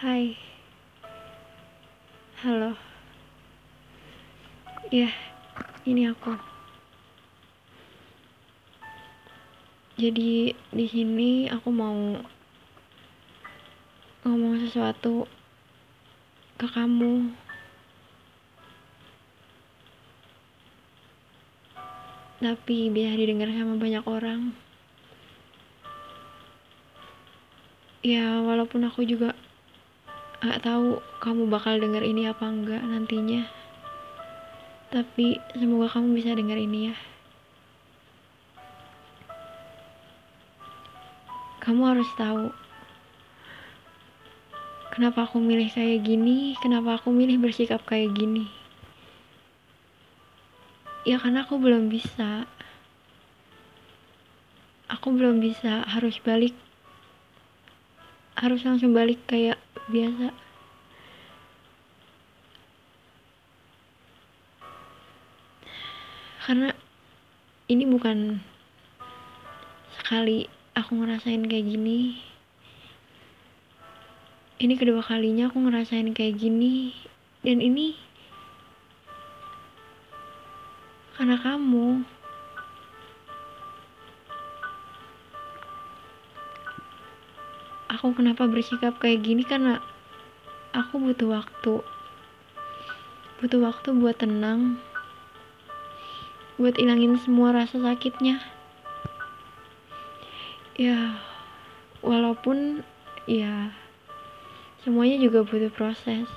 Hai. Halo. Ya, ini aku. Jadi di sini aku mau ngomong sesuatu ke kamu. Tapi biar didengar sama banyak orang. Ya, walaupun aku juga gak tahu kamu bakal denger ini apa enggak nantinya. Tapi semoga kamu bisa denger ini ya. Kamu harus tahu kenapa aku milih kayak gini, kenapa aku milih bersikap kayak gini. Ya karena aku belum bisa. Aku belum bisa harus balik harus langsung balik kayak biasa. Karena ini bukan sekali aku ngerasain kayak gini. Ini kedua kalinya aku ngerasain kayak gini. Dan ini karena kamu aku kenapa bersikap kayak gini? Karena aku butuh waktu. Butuh waktu buat tenang. Buat ilangin semua rasa sakitnya. Ya walaupun ya semuanya juga butuh proses.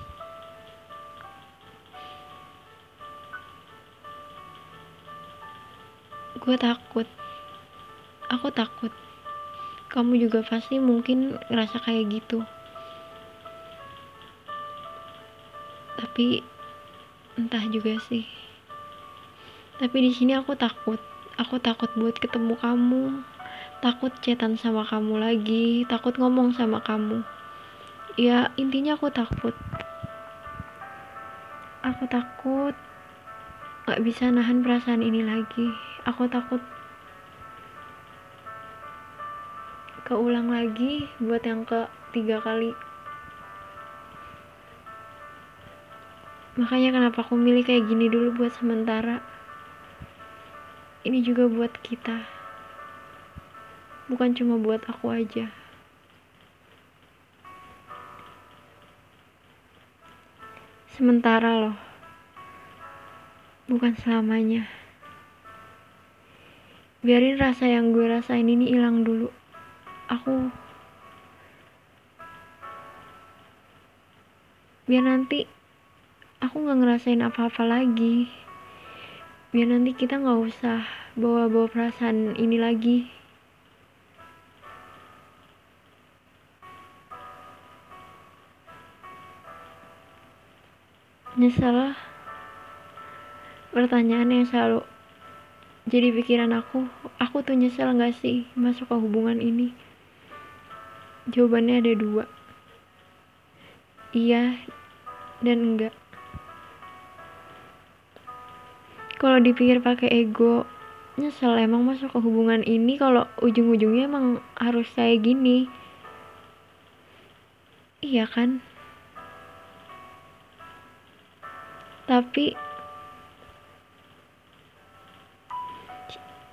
Gue takut. Aku takut kamu juga pasti mungkin ngerasa kayak gitu. Tapi entah juga sih. Tapi di sini aku takut. Aku takut buat ketemu kamu. Takut cetan sama kamu lagi. Takut ngomong sama kamu. Ya intinya aku takut. Aku takut gak bisa nahan perasaan ini lagi. Aku takut keulang lagi buat yang ketiga kali. Makanya kenapa aku milih kayak gini dulu buat sementara. Ini juga buat kita. Bukan cuma buat aku aja. Sementara loh. Bukan selamanya. Biarin rasa yang gue rasain ini hilang dulu aku biar nanti aku nggak ngerasain apa-apa lagi. Biar nanti kita nggak usah bawa-bawa perasaan ini lagi. Nyesel pertanyaan yang selalu jadi pikiran aku aku tuh nyesel gak sih masuk ke hubungan ini Jawabannya ada dua. Iya dan enggak. Kalau dipikir pakai ego, nyesel emang masuk ke hubungan ini kalau ujung-ujungnya emang harus kayak gini. Iya kan? Tapi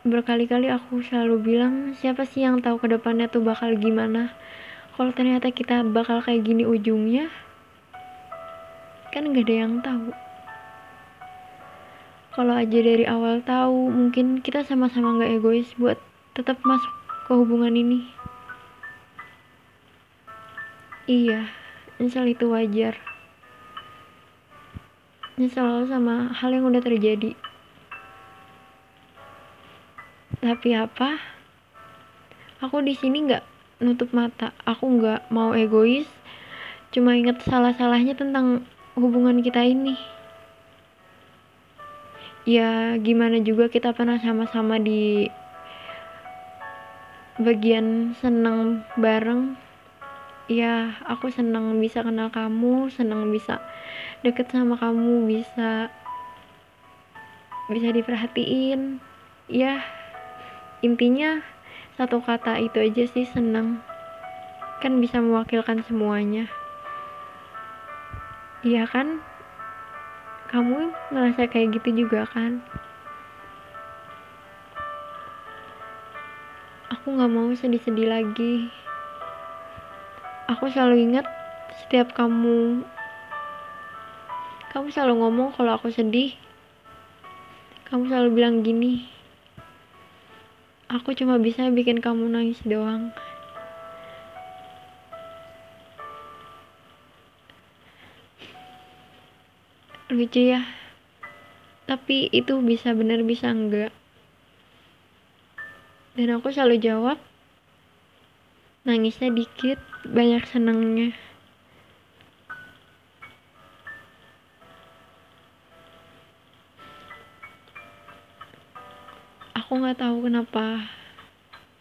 berkali-kali aku selalu bilang siapa sih yang tahu ke depannya tuh bakal gimana? Kalau ternyata kita bakal kayak gini ujungnya kan gak ada yang tahu. Kalau aja dari awal tahu mungkin kita sama-sama gak egois buat tetap masuk ke hubungan ini. Iya nyesel itu wajar. Nyesel sama hal yang udah terjadi tapi apa? Aku di sini nggak nutup mata. Aku nggak mau egois. Cuma inget salah-salahnya tentang hubungan kita ini. Ya gimana juga kita pernah sama-sama di bagian seneng bareng. Ya aku seneng bisa kenal kamu seneng bisa deket sama kamu bisa bisa diperhatiin. Ya intinya satu kata itu aja sih senang. Kan bisa mewakilkan semuanya. Iya kan? Kamu ngerasa kayak gitu juga kan? Aku gak mau sedih-sedih lagi. Aku selalu ingat setiap kamu. Kamu selalu ngomong kalau aku sedih. Kamu selalu bilang gini aku cuma bisa bikin kamu nangis doang. Lucu ya. Tapi itu bisa benar bisa enggak. Dan aku selalu jawab nangisnya dikit banyak senangnya aku nggak tahu kenapa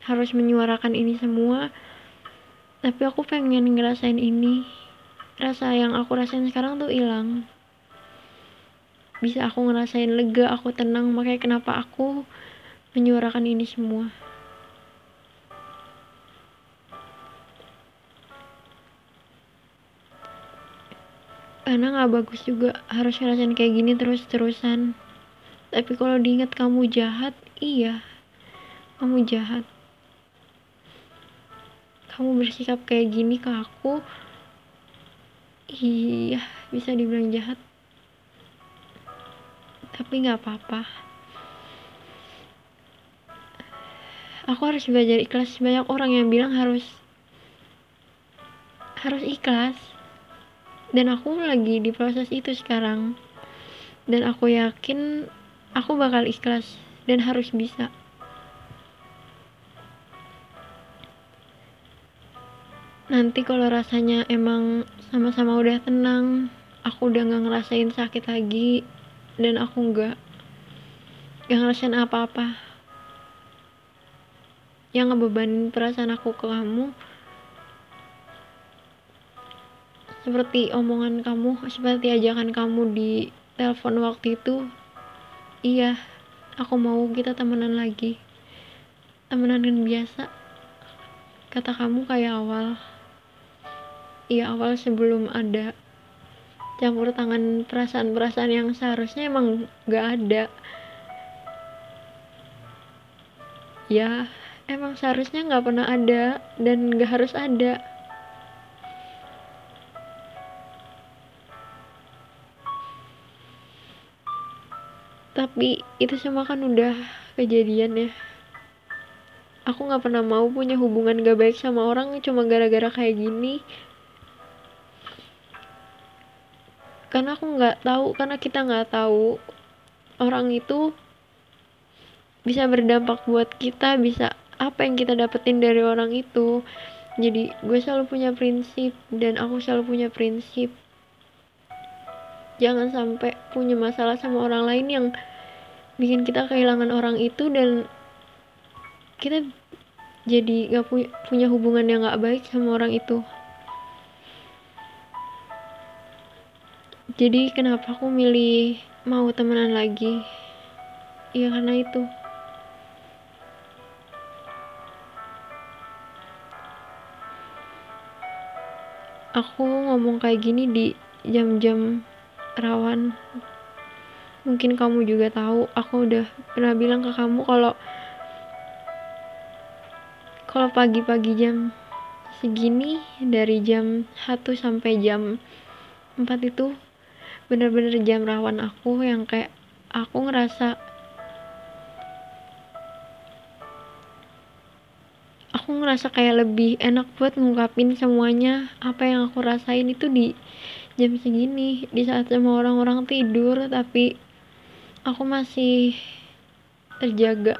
harus menyuarakan ini semua. Tapi aku pengen ngerasain ini. Rasa yang aku rasain sekarang tuh hilang. Bisa aku ngerasain lega aku tenang. Makanya kenapa aku menyuarakan ini semua? Karena nggak bagus juga harus ngerasain kayak gini terus-terusan. Tapi kalau diingat kamu jahat iya. Kamu jahat. Kamu bersikap kayak gini ke aku iya bisa dibilang jahat. Tapi nggak apa-apa. Aku harus belajar ikhlas. Banyak orang yang bilang harus harus ikhlas. Dan aku lagi di proses itu sekarang. Dan aku yakin aku bakal ikhlas dan harus bisa. Nanti kalau rasanya emang sama-sama udah tenang aku udah gak ngerasain sakit lagi dan aku nggak yang ngerasain apa-apa. Yang ngebebanin perasaan aku ke kamu seperti omongan kamu seperti ajakan kamu di telepon waktu itu iya aku mau kita temenan lagi. Temenan yang biasa. Kata kamu kayak awal. Iya awal sebelum ada campur tangan perasaan-perasaan yang seharusnya emang gak ada. Ya emang seharusnya gak pernah ada dan gak harus ada tapi itu semua kan udah kejadian ya. Aku gak pernah mau punya hubungan gak baik sama orang cuma gara-gara kayak gini. Karena aku nggak tahu karena kita nggak tahu orang itu bisa berdampak buat kita bisa apa yang kita dapetin dari orang itu. Jadi gue selalu punya prinsip dan aku selalu punya prinsip. Jangan sampai punya masalah sama orang lain yang bikin kita kehilangan orang itu dan kita jadi gak pu punya hubungan yang gak baik sama orang itu. Jadi kenapa aku milih mau temenan lagi? Ya karena itu. Aku ngomong kayak gini di jam-jam rawan mungkin kamu juga tahu aku udah pernah bilang ke kamu kalau kalau pagi-pagi jam segini dari jam 1 sampai jam 4 itu bener-bener jam rawan aku yang kayak aku ngerasa aku ngerasa kayak lebih enak buat ngungkapin semuanya. Apa yang aku rasain itu di jam segini di saat semua orang-orang tidur tapi aku masih terjaga.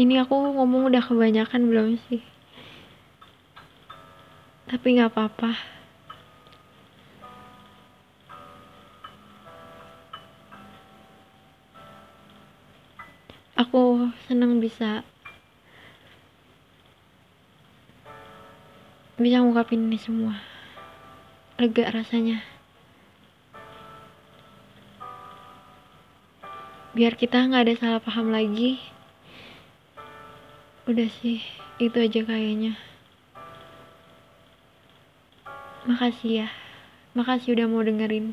Ini aku ngomong udah kebanyakan belum sih? Tapi nggak apa-apa. Aku senang bisa bisa ngungkapin ini semua. Lega rasanya. Biar kita nggak ada salah paham lagi. Udah sih itu aja kayaknya. Makasih ya. Makasih udah mau dengerin